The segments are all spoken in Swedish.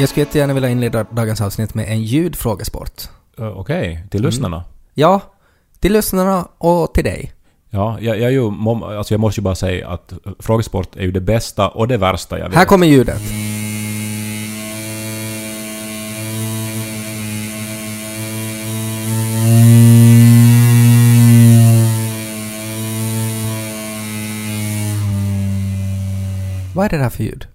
Jag skulle jättegärna vilja inleda dagens avsnitt med en ljudfrågesport. Uh, Okej, till lyssnarna. Ja, till lyssnarna och till dig. Ja, jag, jag, är ju, mom- alltså jag måste ju bara säga att uh, frågesport är ju det bästa och det värsta jag vet. Här kommer ljudet. Vad är det där för ljud?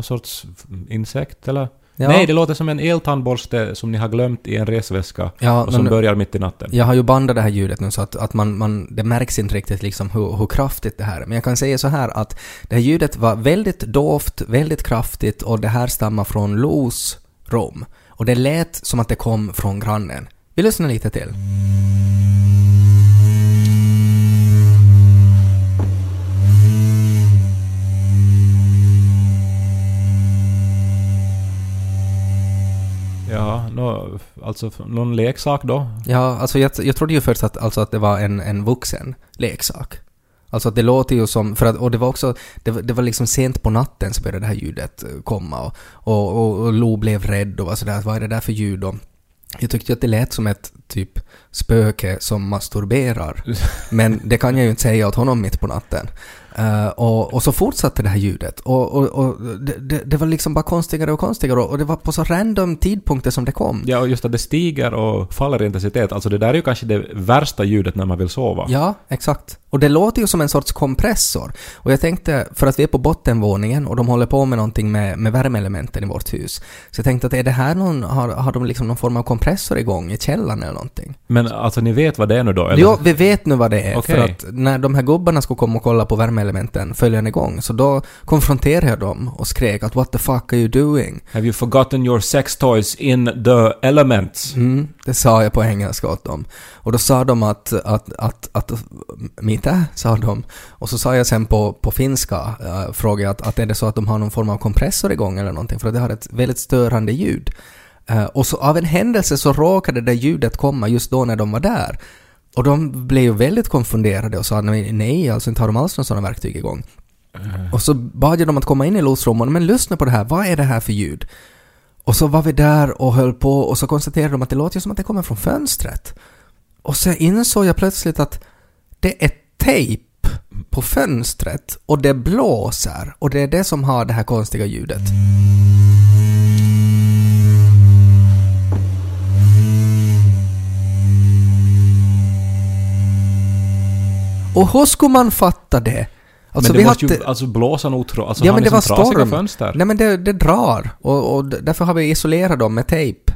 Nå- nå- Någon sorts insekt eller? Ja. Nej, det låter som en eltandborste som ni har glömt i en resväska Ja, och som börjar mitt i natten. Jag har ju bandat det här ljudet nu så att, att man, man, det märks inte riktigt liksom hur, hur kraftigt det här är. Men jag kan säga så här att det här ljudet var väldigt dovt, väldigt kraftigt och det här stammar från Los rum. Och det lät som att det kom från grannen. Vi lyssnar lite till. Ja, nå, alltså någon leksak då? Ja, alltså jag, jag trodde ju först att, alltså att det var en, en vuxen leksak. Alltså att det låter ju som, för att, och det var också, det, det var liksom sent på natten så började det här ljudet eh, komma och, och, och, och Lo blev rädd och var sådär, vad är det där för ljud och jag tyckte att det lät som ett typ spöke som masturberar. Men det kan jag ju inte säga åt honom mitt på natten. Eh, och, och så fortsatte det här ljudet. Och, och, och det, det, var liksom bara konstigare och konstigare och det var på så random tidpunkter som det kom. Ja, och just att det stiger och faller i intensitet. Alltså det där är ju kanske det värsta ljudet när man vill sova. Ja, exakt. Och det låter ju som en sorts kompressor. Och jag tänkte, för att vi är på bottenvåningen och de håller på med någonting med, med värmeelementen i vårt hus. Så jag tänkte att är det här någon, har, har de liksom någon form av kompressor igång i källaren eller någonting? Men alltså ni vet vad det är nu då? Eller? Jo, vi vet nu vad det är. Okej. För att när de här gubbarna skulle komma och kolla på värmeelementen följande gång, så då konfronterade jag dem och skrek att what the fuck are you doing? Have you forgotten your sex toys in the elements? Mm, det sa jag på engelska åt dem. Och då sa de att, att, att, att mitä, sa de. Och så sa jag sen på, på finska, äh, frågade jag att, att är det så att de har någon form av kompressor igång eller någonting, för att det har ett väldigt störande ljud. Eh, och så av en händelse så råkade det ljudet komma just då när de var där. Och de blev ju väldigt konfunderade och sa nej, nej alltså inte har de alls några sådana verktyg igång. Och så bad jag dem att komma in i losrummet, men lyssna på det här, vad är det här för ljud? Och så var vi där och höll på och så konstaterade de att det låter som att det kommer från fönstret. Och så insåg jag plötsligt att det är tejp på fönstret och det blåser och det är det som har det här konstiga ljudet. Och hur skulle man fatta det? Alltså men det vi måste hade... ju alltså blåsa nog tro... Alltså Ja men ni det var storm. fönster? Nej men det, det drar och, och därför har vi isolerat dem med tejp.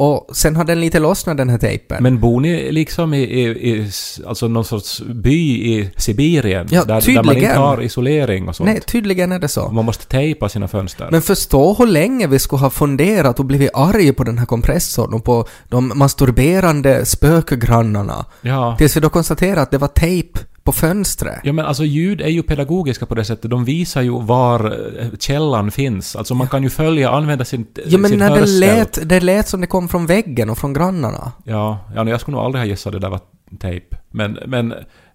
Och sen har den lite lossnat den här tejpen. Men bor ni liksom i, i, i alltså någon sorts by i Sibirien? Ja, där, där man tydligen. inte har isolering och sånt? Nej, tydligen är det så. Man måste tejpa sina fönster. Men förstå hur länge vi skulle ha funderat och blivit arga på den här kompressorn och på de masturberande spökgrannarna. ja. Tills vi då konstaterade att det var tejp på fönstret. Ja men alltså ljud är ju pedagogiska på det sättet. De visar ju var eh, källan finns. Alltså man kan ju följa, använda sin, Ja men sin när det hörsel. lät, det lät som det kom från väggen och från grannarna. Ja, ja jag skulle nog aldrig ha gissat det där var tejp. Men, men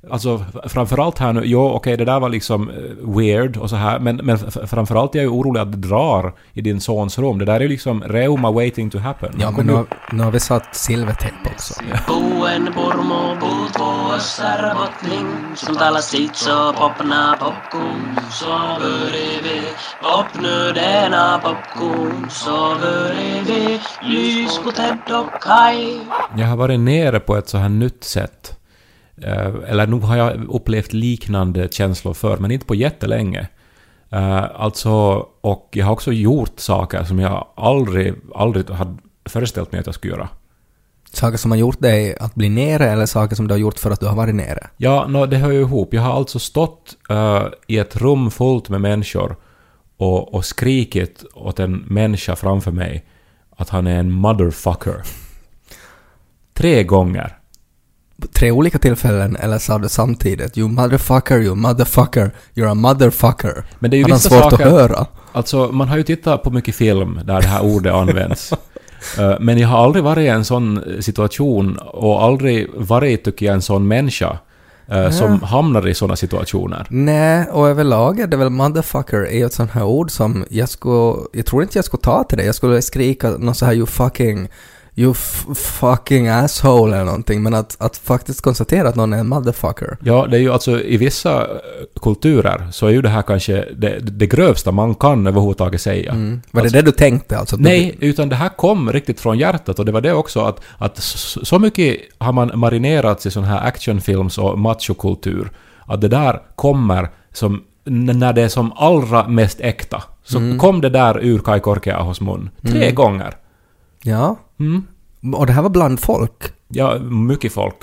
alltså framförallt här nu, jo okej det där var liksom eh, weird och så här, men, men framförallt är jag ju orolig att det drar i din sons rum. Det där är ju liksom reuma waiting to happen. Ja men nu, nu har vi satt silvertejp också. Jag har varit nere på ett så här nytt sätt. Eh, Eller nog har jag upplevt liknande känslor förr, men inte på jättelänge. Eh, Alltså, och jag har också gjort saker som jag aldrig, aldrig hade föreställt mig att jag skulle göra. Saker som har gjort dig att bli nere eller saker som du har gjort för att du har varit nere? Ja, nå, det hör ju ihop. Jag har alltså stått eh, i ett rum fullt med människor och, och skrikit åt en människa framför mig att han är en motherfucker. Tre gånger. Tre olika tillfällen eller sa du samtidigt you motherfucker, you motherfucker, you're a motherfucker? Men det är ju vissa svårt saker... att höra. Alltså, man har ju tittat på mycket film där det här ordet används. Eh, Men jag har aldrig varit i en sån situation och aldrig varit, tycker jag, en sån människa eh, som hamnar i såna situationer. Nej, och överlag är det väl motherfucker är ju ett sånt här ord som jag skulle, jag tror inte jag skulle ta till det. Jag skulle skrika något så här you fucking, you fucking asshole eller någonting. Men att, att faktiskt konstatera att någon är en motherfucker. Ja, det är ju alltså i vissa eh, kulturer så är ju det här kanske det, det grövsta man kan överhuvudtaget säga. Mm. Var Alltså- det det du tänkte alltså? Att du- Nej, utan det här kom riktigt från hjärtat och det var det också att, att så så mycket har man marinerats i sån här actionfilms och machokultur att det där kommer som när det är som allra mest äkta. Så kom det där ur Kai Korkeahos mun. Tre gånger. Ja. Mm. Och det här var bland folk? Ja, mycket folk.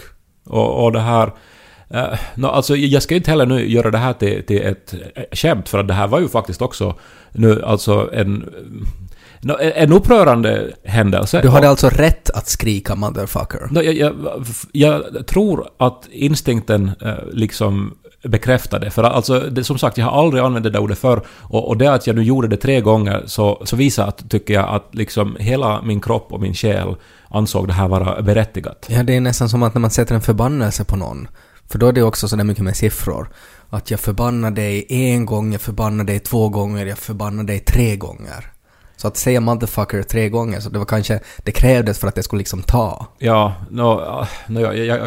Och, och det här... Uh, no, alltså, jag ska inte heller nu göra det här till, till ett eh, skämt, för att det här var ju faktiskt också nu alltså en... no, en- upprörande händelse. Du hade alltså rätt att skrika motherfucker? No, jag, jag, jag tror att instinkten eh, bekräfta det. För alltså, det, som sagt, jag har aldrig använt det där ordet förr. Och, och det att jag nu gjorde det tre gånger så, så visar att, tycker jag, att liksom hela min kropp och min själ ansåg det här vara berättigat. Ja, det är nästan som att när man sätter en förbannelse på någon. För då är det också sådär mycket med siffror. Att jag förbannar dig en gång, jag förbannar dig två gånger, jag förbannar dig tre gånger. Så att säga motherfucker tre gånger, så det var kanske, det krävdes för att det skulle liksom ta. Ja, no, no, jag, jag,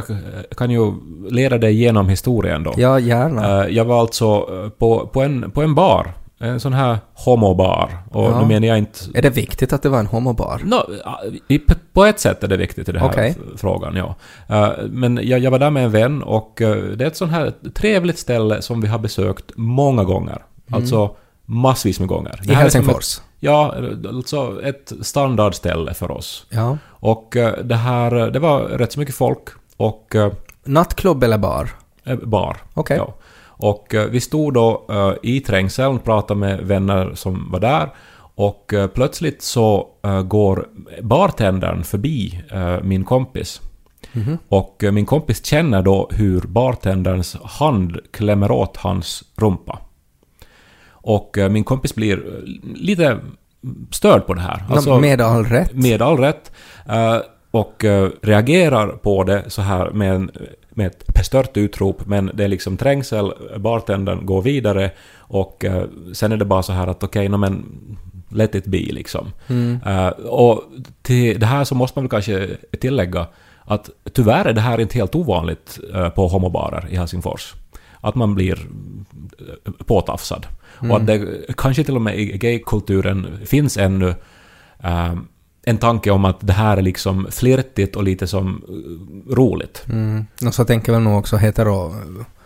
jag kan ju leda dig igenom historien då. Ja, gärna. Eh, Jag var alltså eh, på, på, en, på en bar. En sån här homobar. Och Ja. nu menar jag inte... Är det viktigt att det var en homobar? No, på ett sätt är det viktigt i den här f- frågan, ja. Eh, Men jag, var där med en vän och det är ett sånt här trevligt ställe som vi har besökt många gånger. Alltså massvis med gånger. Mm. I här är som Helsingfors? Ett, ja, alltså ett standardställe för oss. Ja. Och eh, det här, det var rätt så mycket folk och eh, Nattklubb eller bar? eh, bar. Okej. Ja. Och eh, vi stod då eh, i trängseln, pratade med vänner som var där. Och eh, plötsligt så eh, går bartendern förbi eh, min kompis. Och eh, min kompis känner då hur bartenderns hand klämmer åt hans rumpa. Och eh, min kompis blir eh, lite störd på det här. Alltså- med all rätt. med all rätt. eh, och reagerar på det så här med, en, med ett stört utrop, men det är liksom trängsel, bartendern går vidare och sen är det bara så här att okej, no, men let it be liksom. Eh, och till det här så måste man väl kanske tillägga att tyvärr är det här inte helt ovanligt på homobarer i Helsingfors. Att man blir eh, påtafsad. Och att det kanske till och med i gaykulturen finns ännu eh, en tanke om att det här är liksom flirtigt och lite som eh, roligt. Mm. Och så tänker väl nog också hetero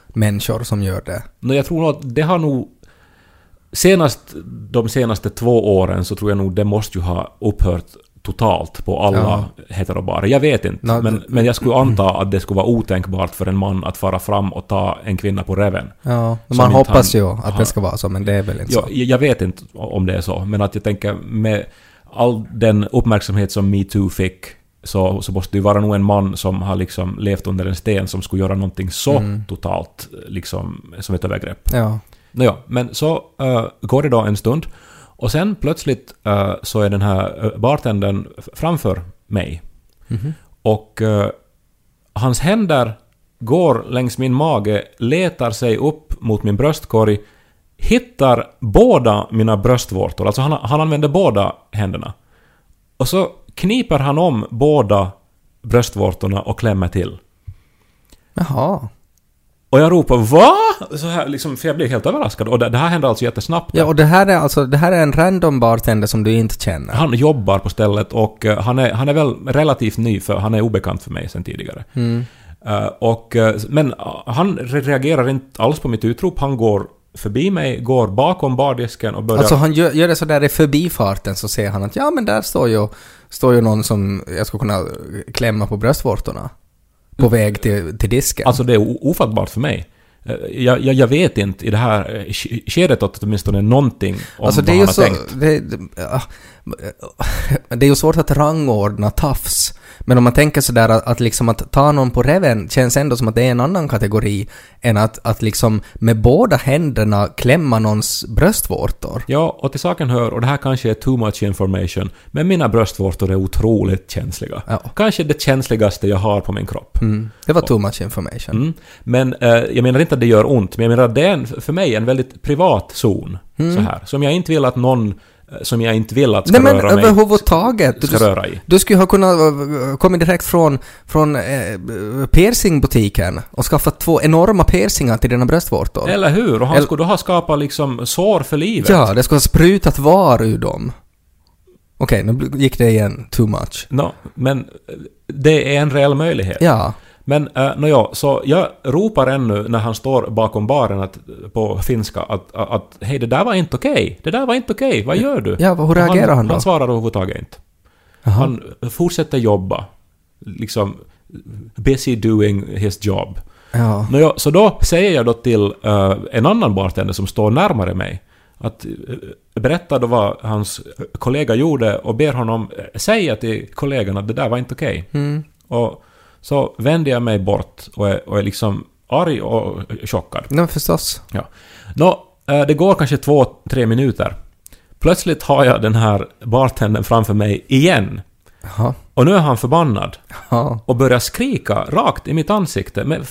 människor som gör det. Nå, jag tror nog att det har nog... Senast de senaste två åren så tror jag nog det måste ju ha upphört totalt på alla Ja. heterobarer. Jag vet inte, Nå, men, men jag skulle anta att det skulle vara otänkbart för en man att fara fram och ta en kvinna på reven. Ja, man hoppas han ju att har- det ska vara så, men det är väl inte Ja, så. jag vet inte om det är så, men att jag tänker med all den uppmärksamhet som metoo fick så, så måste det ju vara nog en man som har liksom levt under en sten som skulle göra någonting så Mm. totalt liksom som ett övergrepp. Ja. Nåja, men så eh, går det då en stund och sen plötsligt eh, så är den här uh, bartendern framför mig. Mhm. Och eh, hans händer går längs min mage, letar sig upp mot min bröstkorg, hittar båda mina bröstvårtor, alltså han, han använder båda händerna. Och så kniper han om båda bröstvårtorna och klämmer till. Jaha. Och jag ropar VA? Så här, liksom, för jag blir helt överraskad. Och det, det här händer alltså jättesnabbt. Ja, och det här är alltså, det här är en random bartender som du inte känner. Han jobbar på stället och eh, han är, han är väl relativt ny för han är obekant för mig sedan tidigare. Mm. Eh, och, eh, men han re- reagerar inte alls på mitt utrop. Han går förbi mig, går bakom bardisken och börjar... Alltså han gör, gör det så där i förbifarten så ser han att ja men där står ju står ju någon som jag ska kunna klämma på bröstvårtorna. På väg till, till disken. Alltså det är ofattbart för mig. Eh, Jag, jag, jag vet inte i det här eh, sk- skedet att åtminstone någonting om Alltså det vad är han ju har så... tänkt. Det, det är ju svårt att rangordna tafs. Men om man tänker sådär att, att liksom att ta någon på reven känns ändå som att det är en annan kategori än att, att liksom med båda händerna klämma någons bröstvårtor. Ja, och till saken hör, och det här kanske är too much information, men mina bröstvårtor är otroligt känsliga. Ja. Kanske det känsligaste jag har på min kropp. Mm. Det var too much information. Mm. Men eh, jag menar inte att det gör ont, men jag menar att det är en, för mig en väldigt privat zon. Så här, som jag inte vill att någon som jag inte vill att ska Nej men röra mig överhuvudtaget. ska Du, röra i. du skulle ha kunnat uh, komma direkt från, från eh, piercingbutiken och skaffat två enorma piercingar till dina bröstvårtor. Eller hur? Och han Eller- skulle då ha skapat liksom sår för livet. Ja, det skulle ha sprutat var ur dem. Okej, nu bl- gick det igen too much. No, men eh, det är en reell möjlighet. Ja. Men uh, nåja, så jag ropar ännu när han står bakom baren att, på finska att, att, att hej, det där var inte okej. Det där var inte okej. Vad gör du? Ja, hur reagerar han då? Han svarar överhuvudtaget inte. Jaha. Han fortsätter jobba. Liksom busy doing his job. Ja. Nåja, så då säger jag då till eh, en annan bartender som står närmare mig att uh, berätta då vad hans kollega gjorde och ber honom eh, säga till kollegan att det där var inte okej. Mm. Och så vänder jag mig bort och är, och är liksom arg och chockad. Nej, förstås. Ja. Nå, eh, det går kanske två, tre minuter. Plötsligt har jag den här bartendern framför mig igen. Jaha. Och nu är han förbannad Ja. och börjar skrika rakt i mitt ansikte med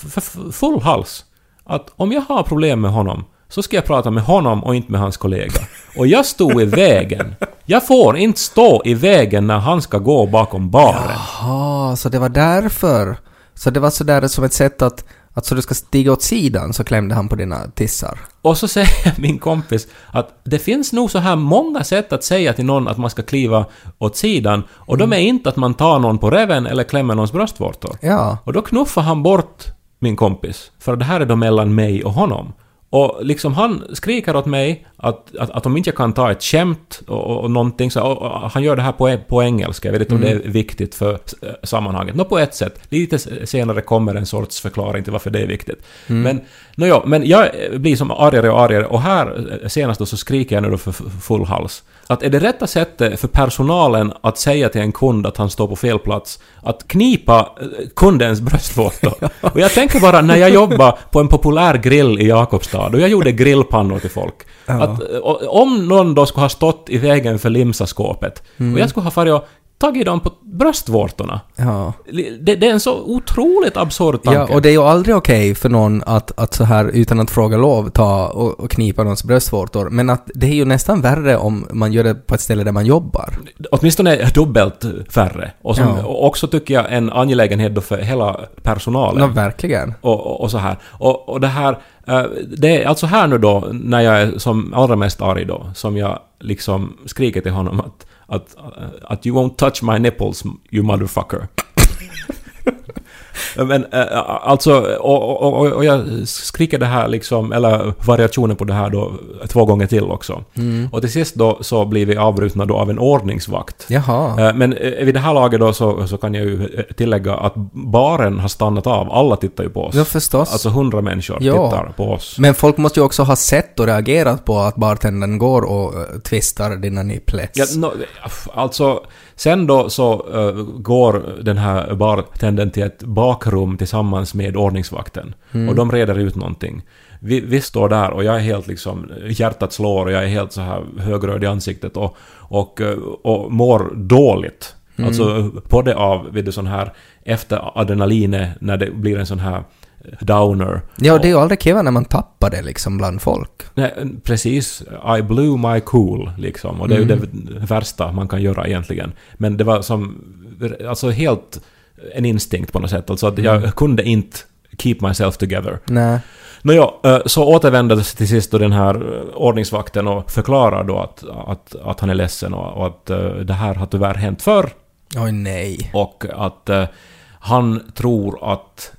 full hals. Att om jag har problem med honom så ska jag prata med honom och inte med hans kollega. Och jag stod i vägen. Jag får inte stå i vägen när han ska gå bakom baren. Jaha, så det var därför. Så det var sådär som ett sätt att, att så du ska stiga åt sidan så klämde han på dina tissar. Och så säger min kompis att det finns nog så här många sätt att säga till någon att man ska kliva åt sidan och de är inte att man tar någon på reven eller klämmer någons bröstvårtor. Ja. Och då knuffar han bort min kompis, för det här är då mellan mig och honom. Och liksom han skriker åt mig att, att, att om inte jag kan ta ett skämt och, och, någonting så... Och, och han gör det här på, på engelska, jag vet inte om det är viktigt för eh, sammanhanget. Nå på ett sätt. Lite senare kommer en sorts förklaring till varför det är viktigt. Men, nåja, men jag blir som argare och argare och här eh, senast då så skriker jag nu då för full hals. Att är det rätta sättet för personalen att säga till en kund att han står på fel plats, att knipa eh, kundens bröstvårtor? Och jag tänker bara när jag jobbade på en populär grill i Jakobstad och jag gjorde grillpannor till folk. Att eh, om någon då skulle ha stått i vägen för limsaskåpet och jag skulle ha farit och tagit dem på bröstvårtorna. Ja. Det, det är en så otroligt absurd tanke. Ja, och det är ju aldrig okej för någon att, att så här utan att fråga lov ta och, och knipa någons bröstvårtor. Men att det är ju nästan värre om man gör det på ett ställe där man jobbar. Åtminstone dubbelt färre. Och, som, Ja. och också tycker jag en angelägenhet då för hela personalen. Ja, verkligen. och, och, och så här. Och, och det här... eh, det är alltså här nu då, när jag är som allra mest arg då, som jag liksom skriker till honom att att uh, you won't touch my nipples, you motherfucker. Men äh, alltså, och, och, och, jag skriker det här liksom, eller variationen på det här då två gånger till också. Mm. Och till sist då så blir vi avbrutna då av en ordningsvakt. Jaha. Eh, Men eh, vid det här laget då så, så kan jag ju eh, tillägga att baren har stannat av. Alla tittar ju på oss. Ja, förstås. Alltså hundra människor Ja. tittar på oss. Men folk måste ju också ha sett och reagerat på att bartendern går och twistar dina nipples. Ja, no, alltså, sen då så eh, går den här bartendern till ett bakrum tillsammans med ordningsvakten. Och de reder ut någonting. Vi, vi står där och jag är helt liksom, hjärtat slår och jag är helt så här högröd i ansiktet och, och, eh, och mår dåligt. Alltså både av, vid det sån här, efter adrenalinet när det blir en sån här downer. Ja, det är ju aldrig kul när man tappar det liksom bland folk. Nej, precis. I blew my cool, liksom. Och det är ju det värsta man kan göra egentligen. Men det var som... Alltså helt en instinkt på något sätt. Alltså att jag kunde inte keep myself together. Nej. Nåja, eh, så återvänder till sist då den här eh, ordningsvakten och förklarar då att, att, att han är ledsen och, och att eh, det här har tyvärr hänt förr. Oj, nej. Och att han tror att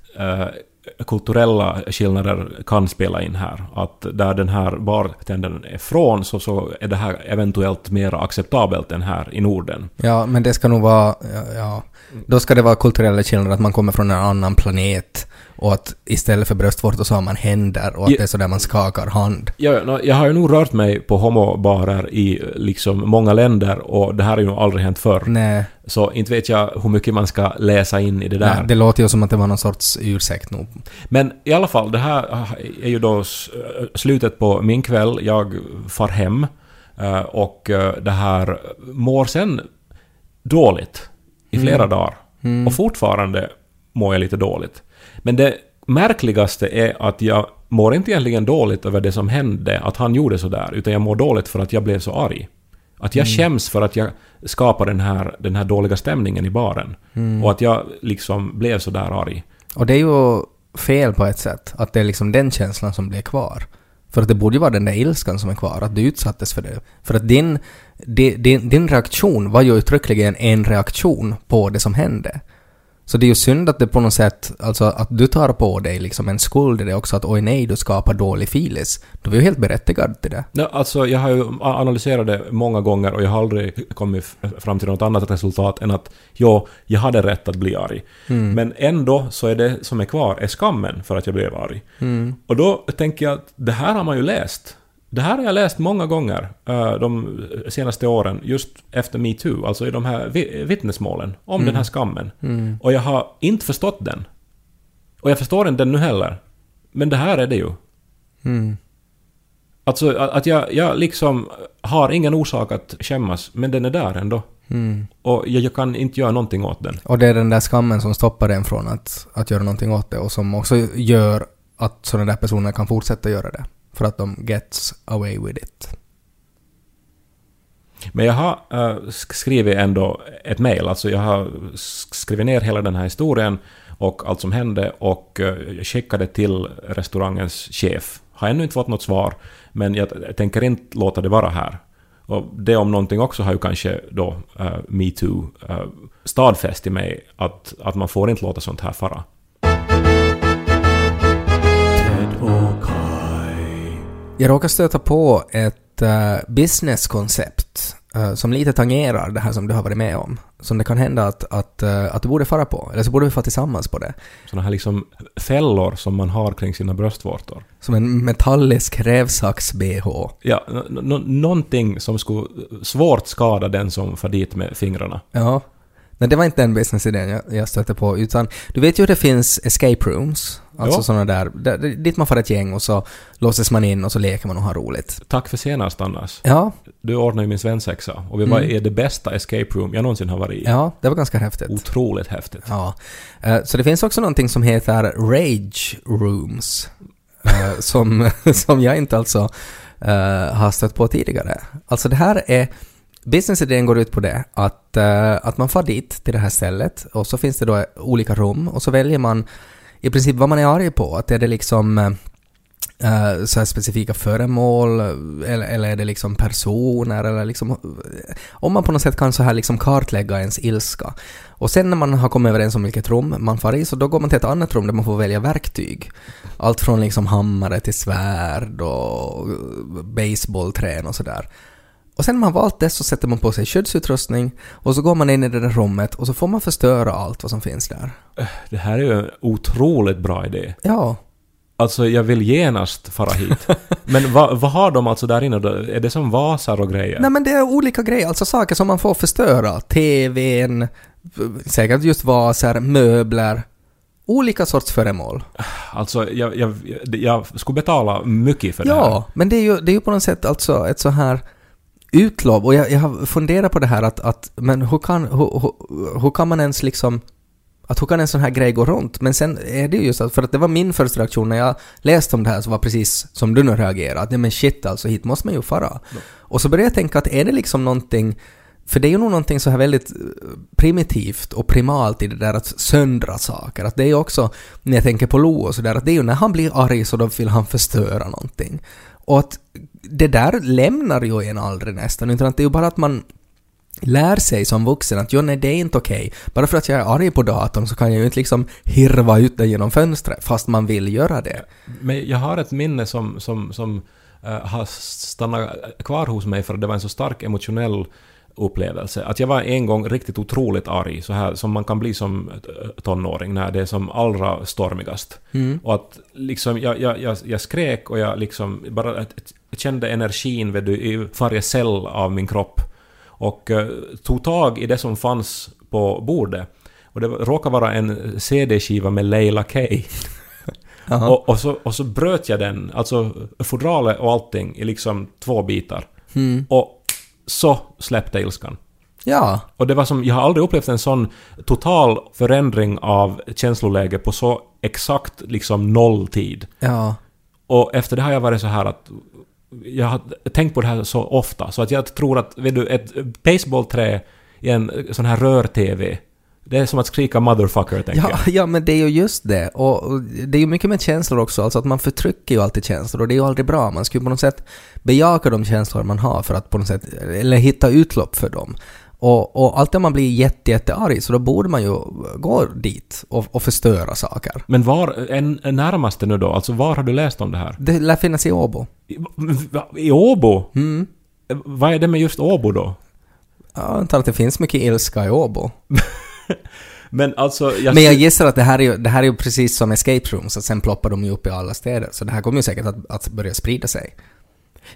kulturella skillnader kan spela in här. Att där den här bartendern är från så, så är det här eventuellt mer acceptabelt än här i Norden. Ja, men det ska nog vara... Ja, ja. Då ska det vara kulturella skillnader, att man kommer från en annan planet och att istället för bröstvårtor så har man händer och att Ja. det är så där man skakar hand. Nå, jag har ju nog rört mig på homobarer i liksom många länder och det här har ju nog aldrig hänt förr. Nej, Så inte vet jag hur mycket man ska läsa in i det där. nej, det låter ju som att det var någon sorts ursäkt nog. Men i alla fall, det här är ju då s- slutet på min kväll. Jag far hem eh, och eh, det här mår sen dåligt i flera dagar. Och fortfarande mår jag lite dåligt. Men det märkligaste är att jag mår inte egentligen dåligt över det som hände, att han gjorde sådär, utan jag mår dåligt för att jag blev så arg. Att jag skäms för att jag skapade den här, den här dåliga stämningen i baren. Och att jag liksom blev så där arg. Och det är ju fel på ett sätt, att det är liksom den känslan som blir kvar. För att det borde ju vara den där ilskan som är kvar, att du utsattes för det. För att din, di- din, din reaktion var ju uttryckligen en reaktion på det som hände. Så det är ju synd att det på något sätt, alltså att du tar på dig liksom en skuld i det också, att oj nej, du skapar dålig filis. Du var ju helt berättigad till det. Ja, alltså, jag har ju analyserat det många gånger och jag har aldrig kommit fram till något annat resultat än att ja, jag hade rätt att bli arg. Men ändå så är det som är kvar är skammen för att jag blev arg. Och då tänker jag att det här har man ju läst. Det här har jag läst många gånger eh, de senaste åren, just efter metoo, alltså i de här vi- vittnesmålen om den här skammen. Och jag har inte förstått den. Och jag förstår inte den nu heller. Men det här är det ju. Mm. Alltså att att jag, jag liksom har ingen orsak att skämmas, men den är där ändå. Mm. Och jag, jag kan inte göra någonting åt den. Och det är den där skammen som stoppar en från att, att göra någonting åt det och som också gör att sådana där personer kan fortsätta göra det. För att de gets away with it. Men jag har äh, skrivit ändå ett mejl, alltså jag har skrivit ner hela den här historien och allt som hände och uh, skickade till restaurangens chef. Har ännu inte fått något svar, men jag tänker inte låta det vara här. Och det om någonting också har ju kanske då äh, metoo äh, stadfäst i mig att, att man får inte låta sånt här fara. Jag råkar stöta på ett uh, businesskoncept eh, som lite tangerar det här som du har varit med om. Som det kan hända att, att, eh, att du borde fara på, eller så borde vi fara tillsammans på det. Såna här liksom fällor som man har kring sina bröstvårtor. Som en metallisk rävsax-bh. Ja, någonting som skulle svårt skada den som far dit med fingrarna. Ja. Nej, det var inte den businessidén jag, jag stötte på, utan du vet ju att det finns escape rooms, alltså sådana där, där, dit man får ett gäng och så låses man in och så leker man och har roligt. Tack för senast annars. Ja, Du ordnade ju min svensexa och vi var i det bästa escape room jag någonsin har varit i. ja, det var ganska häftigt. Otroligt häftigt. Ja. Eh, Så det finns också någonting som heter Rage Rooms. eh, som, som jag inte alltså eh, har stött på tidigare. Alltså det här är... Businessidén går ut på det att, att man far dit till det här stället och så finns det då olika rum och så väljer man i princip vad man är arg på. Att är det liksom Uh, så här specifika föremål eller, eller är det liksom personer eller liksom eh, om man på något sätt kan så här liksom kartlägga ens ilska. Och sen när man har kommit överens om vilket rum man far i så då går man till ett annat rum där man får välja verktyg. Allt från liksom hammare till svärd och baseballträn och sådär. Och sen när man valt det så sätter man på sig skyddsutrustning och så går man in i det där rummet och så får man förstöra allt vad som finns där. Det här är ju en otroligt bra idé. Ja, Alltså jag vill genast fara hit. Men vad, vad har de alltså där inne då? Är det som vasar och grejer? Nej men det är olika grejer, alltså saker som man får förstöra. TVn, säkert just vaser, möbler. Olika sorts föremål. Alltså jag, jag, jag skulle betala mycket för det här. Ja, men det är, ju, det är ju på något sätt alltså ett så här utlov. Och jag, jag har funderat på det här att, att men hur kan, hur, hur, hur kan man ens liksom att hur kan en sån här grej gå runt? Men sen är det ju just att, för att det var min första reaktion när jag läste om det här så var precis som du nu reagerade, att nej men shit alltså hit måste man ju fara. Och så började jag tänka att är det liksom någonting för det är ju nog någonting så här väldigt eh, primitivt och primalt i det där att söndra saker. Att det är ju också, när jag tänker på Lo och sådär, att det är ju när han blir arg så då vill han förstöra någonting. Och att det där lämnar ju en aldrig nästan, utan att det är ju bara att man lär sig som vuxen att jo, nej, det är inte okej. Bara för att jag är arg på datorn så kan jag ju inte liksom hirva ut den genom fönstret fast man vill göra det. Men jag har ett minne som, som, som uh, har stannat kvar hos mig för att det var en så stark emotionell upplevelse. Att jag var en gång riktigt otroligt arg, så här som man kan bli som eh, tonåring när det är som allra stormigast. Och att liksom jag, jag, jag, jag skrek och jag liksom bara kände energin vet du, i varje cell av min kropp. Och eh, tog tag i det som fanns på bordet. Och det råkade vara en CD-skiva med Leila K. Och, och, så, och så bröt jag den, alltså fodralet och allting, i liksom två bitar. Mm. Och så släppte ilskan. Ja, Och det var som, jag har aldrig upplevt en sån total förändring av känsloläge på så exakt liksom noll tid. ja. Och efter det har jag varit så här att jag har tänkt på det här så ofta, så att jag tror att, vet du, ett baseballträ i en sån här rör-TV, det är som att skrika 'motherfucker' tänker Ja, jag. ja, men det är ju just det. Och och det är ju mycket med känslor också, alltså att man förtrycker ju alltid känslor och det är ju aldrig bra. Man ska ju på något sätt bejaka de känslor man har för att på något sätt, eller hitta utlopp för dem. Och, och alltid om man blir jätte, jättearg så då borde man ju gå dit och, och förstöra saker. Men var, en, en närmaste nu då, alltså var har du läst om det här? Det lär finnas i Åbo. I, i Åbo? Mm. Vad är det med just Åbo då? Ja, Jag antar att det finns mycket ilska i Åbo. Men alltså... Jag Men jag gissar att det här är ju, det här är ju precis som escape rooms, att sen ploppar de ju upp i alla städer. Så det här kommer ju säkert att, att börja sprida sig.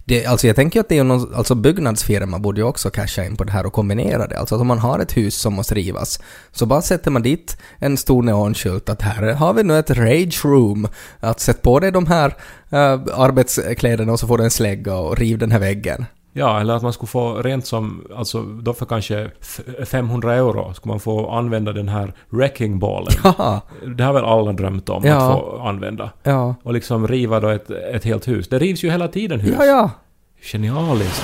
Det, alltså jag tänker att det är någon, alltså byggnadsfirma borde ju också casha in på det här och kombinera det. Alltså att om man har ett hus som måste rivas, så bara sätter man dit en stor neonskylt att här har vi nu ett rage room. Att sätt på dig de här uh, arbetskläderna och så får du en slägga och riv den här väggen. Ja, eller att man skulle få rent som, alltså då för kanske f- 500 euro skulle man få använda den här wrecking ballen. Haha, Det har väl alla drömt om Ja. att få använda. ja. Och liksom riva då ett, ett helt hus. Det rivs ju hela tiden hus. Ja, ja. Genialiskt.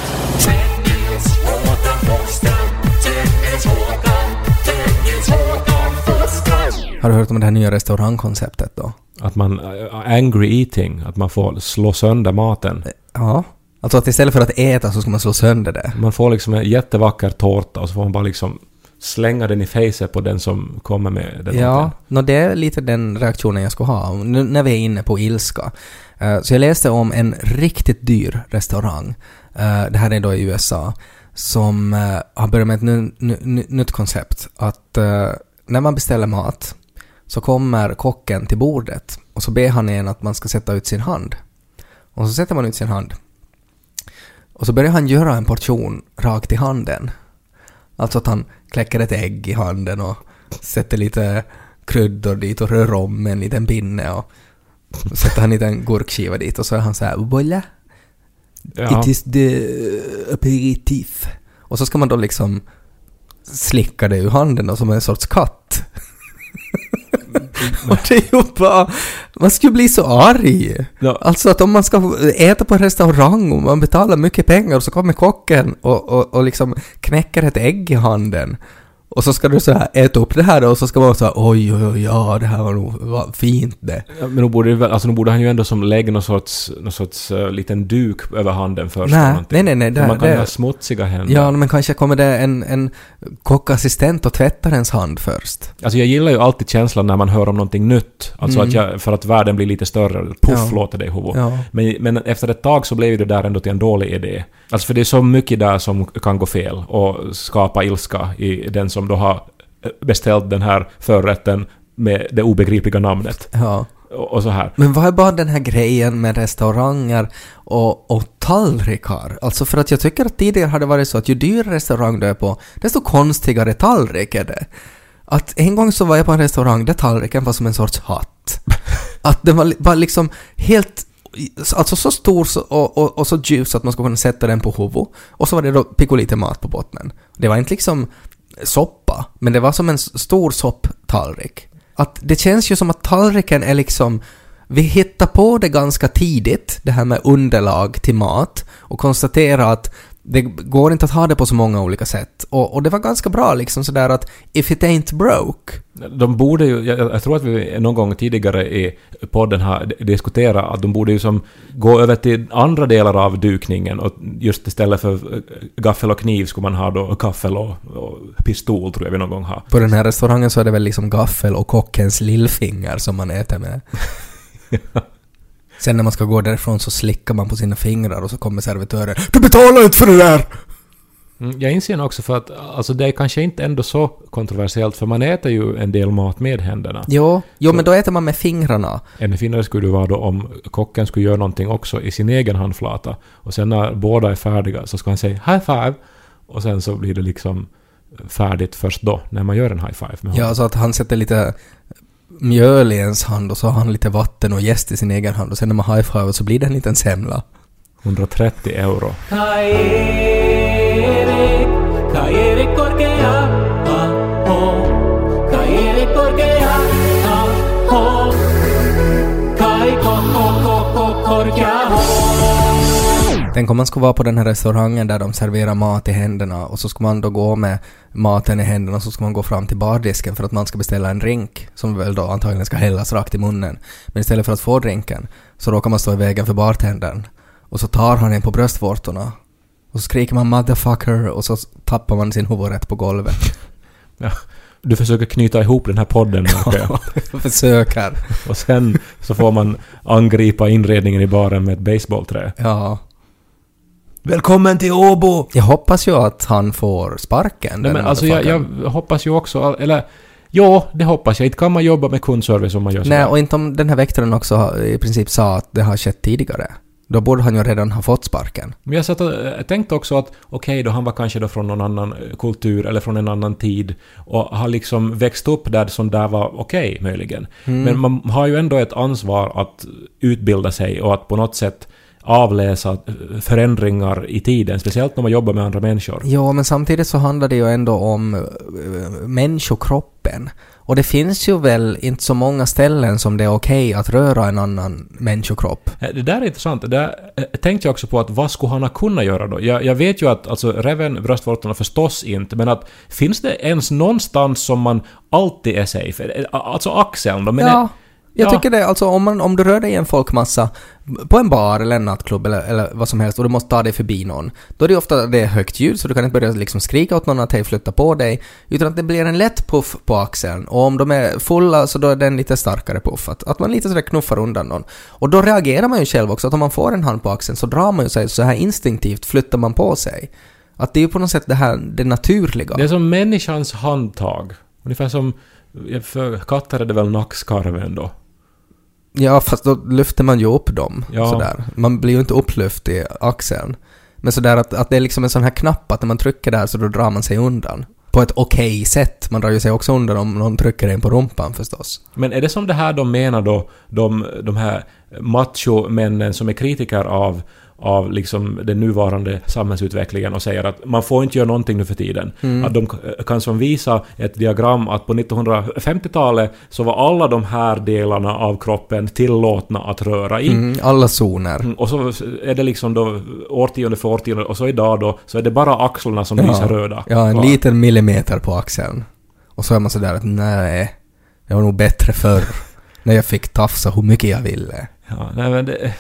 Har du hört om det här nya restaurangkonceptet då? Att man, äh, angry eating, att man får slå sönder maten. Ja. Alltså att istället för att äta så ska man slå sönder det. Man får liksom en jättevacker tårta och så får man bara liksom slänga den i facet på den som kommer med den Ja, no, det är lite den reaktionen jag skulle ha nu när vi är inne på ilska. Eh, så jag läste om en riktigt dyr restaurang, eh, det här är då i USA, som eh, har börjat med ett ny, ny, ny, nytt koncept. Att när man beställer mat så kommer kocken till bordet och så ber han en att man ska sätta ut sin hand. Och så sätter man ut sin hand. Och så börjar han göra en portion rakt i handen. Alltså att han kläcker ett ägg i handen och sätter lite kryddor dit och rör om med en liten pinne och sätter han en liten gurkskiva dit och så är han så här voilà, Ja. it is the aperitif. Och så ska man då liksom slicka det ur handen då, som en sorts katt. och det är ju bara... Man skulle bli så arg. Ja. Alltså att om man ska äta på en restaurang och man betalar mycket pengar och så kommer kocken och, och, och liksom knäcker ett ägg i handen. Och så ska du så här äta upp det här och så ska man här oj oj oj ja det här var nog vad fint det. Ja, Men då borde, väl- alltså, då borde han ju ändå som lägga någon sorts, någon sorts uh, liten duk över handen först. Nej, nej, nej, nej, det- man kan det- ha smutsiga händer. Ja men kanske kommer det en, en kockassistent och tvättar ens hand först. Alltså jag gillar ju alltid känslan när man hör om någonting nytt. Alltså Mm. att jag, för att världen blir lite större. Puff Ja. låter det i huvudet. Ja. Men, men efter ett tag så blev det där ändå till en dålig idé. Alltså för det är så mycket där som kan gå fel och skapa ilska i den som då har beställt den här förrätten med det obegripliga namnet. Ja. Och, och så här. Men vad är bara den här grejen med restauranger och, och tallrikar? Alltså för att jag tycker att tidigare har det varit så att ju dyrare restaurang du är på, desto konstigare tallrik är det. Att en gång så var jag på en restaurang där tallriken var som en sorts hatt. Att den var, var liksom helt Alltså så stor och, och, och så ljus att man skulle kunna sätta den på huvudet. Och så var det då pikolite mat på botten. Det var inte liksom soppa, men det var som en stor sopptallrik. Att det känns ju som att tallriken är liksom vi hittar på det ganska tidigt, det här med underlag till mat, och konstaterar att det går inte att ha det på så många olika sätt. Och, och det var ganska bra liksom sådär att if it ain't broke. De borde ju, jag, jag tror att vi någon gång tidigare i podden har diskuterat att de borde ju som gå över till andra delar av dukningen och just istället för eh, gaffel och kniv skulle man ha då gaffel och, och pistol tror jag vi någon gång har. På den här restaurangen så är det väl liksom gaffel och kockens lillfinger som man äter med. Sen när man ska gå därifrån så slickar man på sina fingrar och så kommer servitören Du betalar inte för det där! Mm, Jag inser också för att alltså det är kanske inte ändå så kontroversiellt för man äter ju en del mat med händerna. Jo, jo men då äter man med fingrarna. Ännu finare skulle det vara då om kocken skulle göra någonting också i sin egen handflata. Och sen när båda är färdiga så ska han säga high five. Och sen så blir det liksom färdigt först då, när man gör en high five med honom. Ja, så att han sätter lite mjöl i ens hand och så har han lite vatten och jäst i sin egen hand och sen när man high-fivar så blir det en liten semla. 130 euro. Tänk om man skulle vara på den här restaurangen där de serverar mat i händerna och så ska man då gå med maten i händerna och så ska man gå fram till bardisken för att man ska beställa en drink som väl då antagligen ska hällas rakt i munnen. Men istället för att få drinken så råkar man stå i vägen för bartendern och så tar han en på bröstvårtorna och så skriker man 'motherfucker' och så tappar man sin huvud rätt på golvet. Ja. Du försöker knyta ihop den här podden märker jag. Jag försöker. Och sen så får man angripa inredningen i baren med ett baseballträ. Ja. Välkommen till Åbo! Jag hoppas ju att han får sparken. Nej, men alltså jag, jag hoppas ju också, eller ja, det hoppas jag. Inte kan man jobba med kundservice om man gör Nej, sådär. och inte om den här väktaren också har- i princip sa att det har skett tidigare. Då borde han ju redan ha fått sparken. Men jag satt och eh, tänkte också att okej då, han var kanske då från någon annan eh, kultur eller från en annan tid och har liksom växt upp där som där var okej möjligen. Men man har ju ändå ett ansvar att utbilda sig och att på något sätt avläsa eh, förändringar i tiden, speciellt när man jobbar med andra människor. Ja, men samtidigt så handlar det ju ändå om uh, människokroppen. Och det finns ju väl inte så många ställen som det är okej att röra en annan människokropp. Eh, Det där är intressant. Det där eh, tänkte jag också på att vad skulle han ha kunnat göra då? Jag, jag vet ju att alltså räven, bröstvårtorna förstås inte, men att finns det ens någonstans som man alltid är safe? Eh, Alltså axeln då? Men ja, jag ja. tycker det. Alltså om, man, om du rör dig i en folkmassa på en bar eller en nattklubb eller, eller vad som helst och du måste ta dig förbi någon, då är det ofta det är högt ljud så du kan inte börja liksom skrika åt någon att hej flytta på dig, utan att det blir en lätt puff på axeln och om de är fulla så då är det en lite starkare puff, att, att man lite sådär knuffar undan någon. Och då reagerar man ju själv också, att om man får en hand på axeln så drar man ju sig så här instinktivt flyttar man på sig. Att det är ju på något sätt det här, det naturliga. Det är som människans handtag. Ungefär som... För katter är det väl nackskarven då? Ja, fast då lyfter man ju upp dem. Ja. Sådär. Man blir ju inte upplyft i axeln. Men sådär att, att det är liksom en sån här knapp att när man trycker där så då drar man sig undan. På ett okej sätt. Man drar ju sig också undan om någon trycker en på rumpan förstås. Men är det som det här de menar då, de, de här machomännen som är kritiker av, av liksom den nuvarande samhällsutvecklingen och säger att man får inte göra någonting nu för tiden. Att de kan som visa ett diagram att på 1950-talet så var alla de här delarna av kroppen tillåtna att röra i. Mm, alla zoner. Mm, Och så är det liksom då årtionde för årtionde och så idag då så är det bara axlarna som lyser röda. Ja, en kvar. liten millimeter på axeln. Och så är man sådär att nej, det var nog bättre förr. när jag fick tafsa hur mycket jag ville. Ja, nej men det...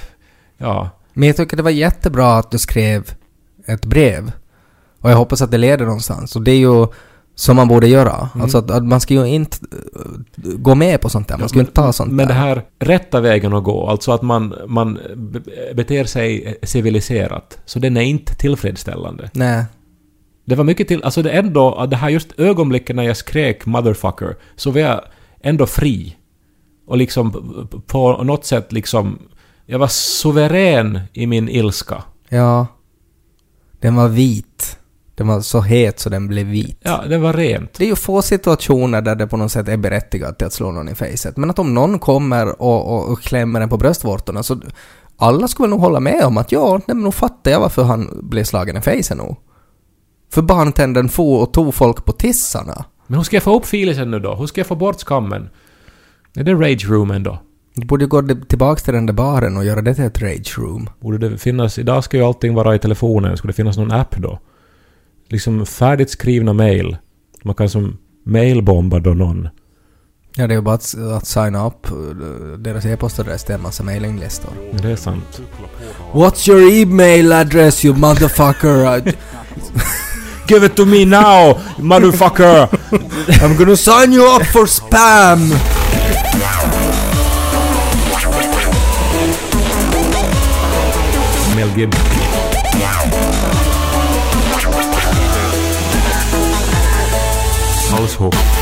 Ja. Men jag tycker det var jättebra att du skrev ett brev. Och jag hoppas att det leder någonstans. Och det är ju som man borde göra. Mm. Alltså att, att man ska ju inte uh, gå med på sånt där. Man ska ju inte ta sånt Men där. det här rätta vägen att gå, alltså att man, man be- beter sig civiliserat, så den är inte tillfredsställande. Nej. Det var mycket till, alltså det ändå, det här just ögonblicket när jag skrek 'motherfucker' så var jag ändå fri. Och liksom på något sätt liksom, jag var suverän i min ilska. Ja. Den var vit. Den var så het så den blev vit. Ja, det var rent. Det är ju få situationer där det på något sätt är berättigat till att slå någon i facet. Men att om någon kommer och, och, och klämmer en på bröstvårtorna så alla skulle nog hålla med om att ja, nej, men nog fattar jag varför han blev slagen i facet nu. För bartendern for och tog folk på tissarna. Men hur ska jag få upp filisen nu då? Hur ska jag få bort skammen? Är det rage roomen då? Du borde gå tillbaks till den där baren och göra det till ett rage room. Borde det finnas... Idag ska ju allting vara i telefonen. Skulle det finnas någon app då? Liksom färdigt skrivna mail. Man kan som mailbomba då någon. Ja, det är ju bara att, att signa upp uh, deras e-postadress till en massa mailinglistor. Det är sant. What's your email address you motherfucker? Give it to me now, motherfucker! I'm gonna sign you up for spam! Mel Gibson. Halshopp.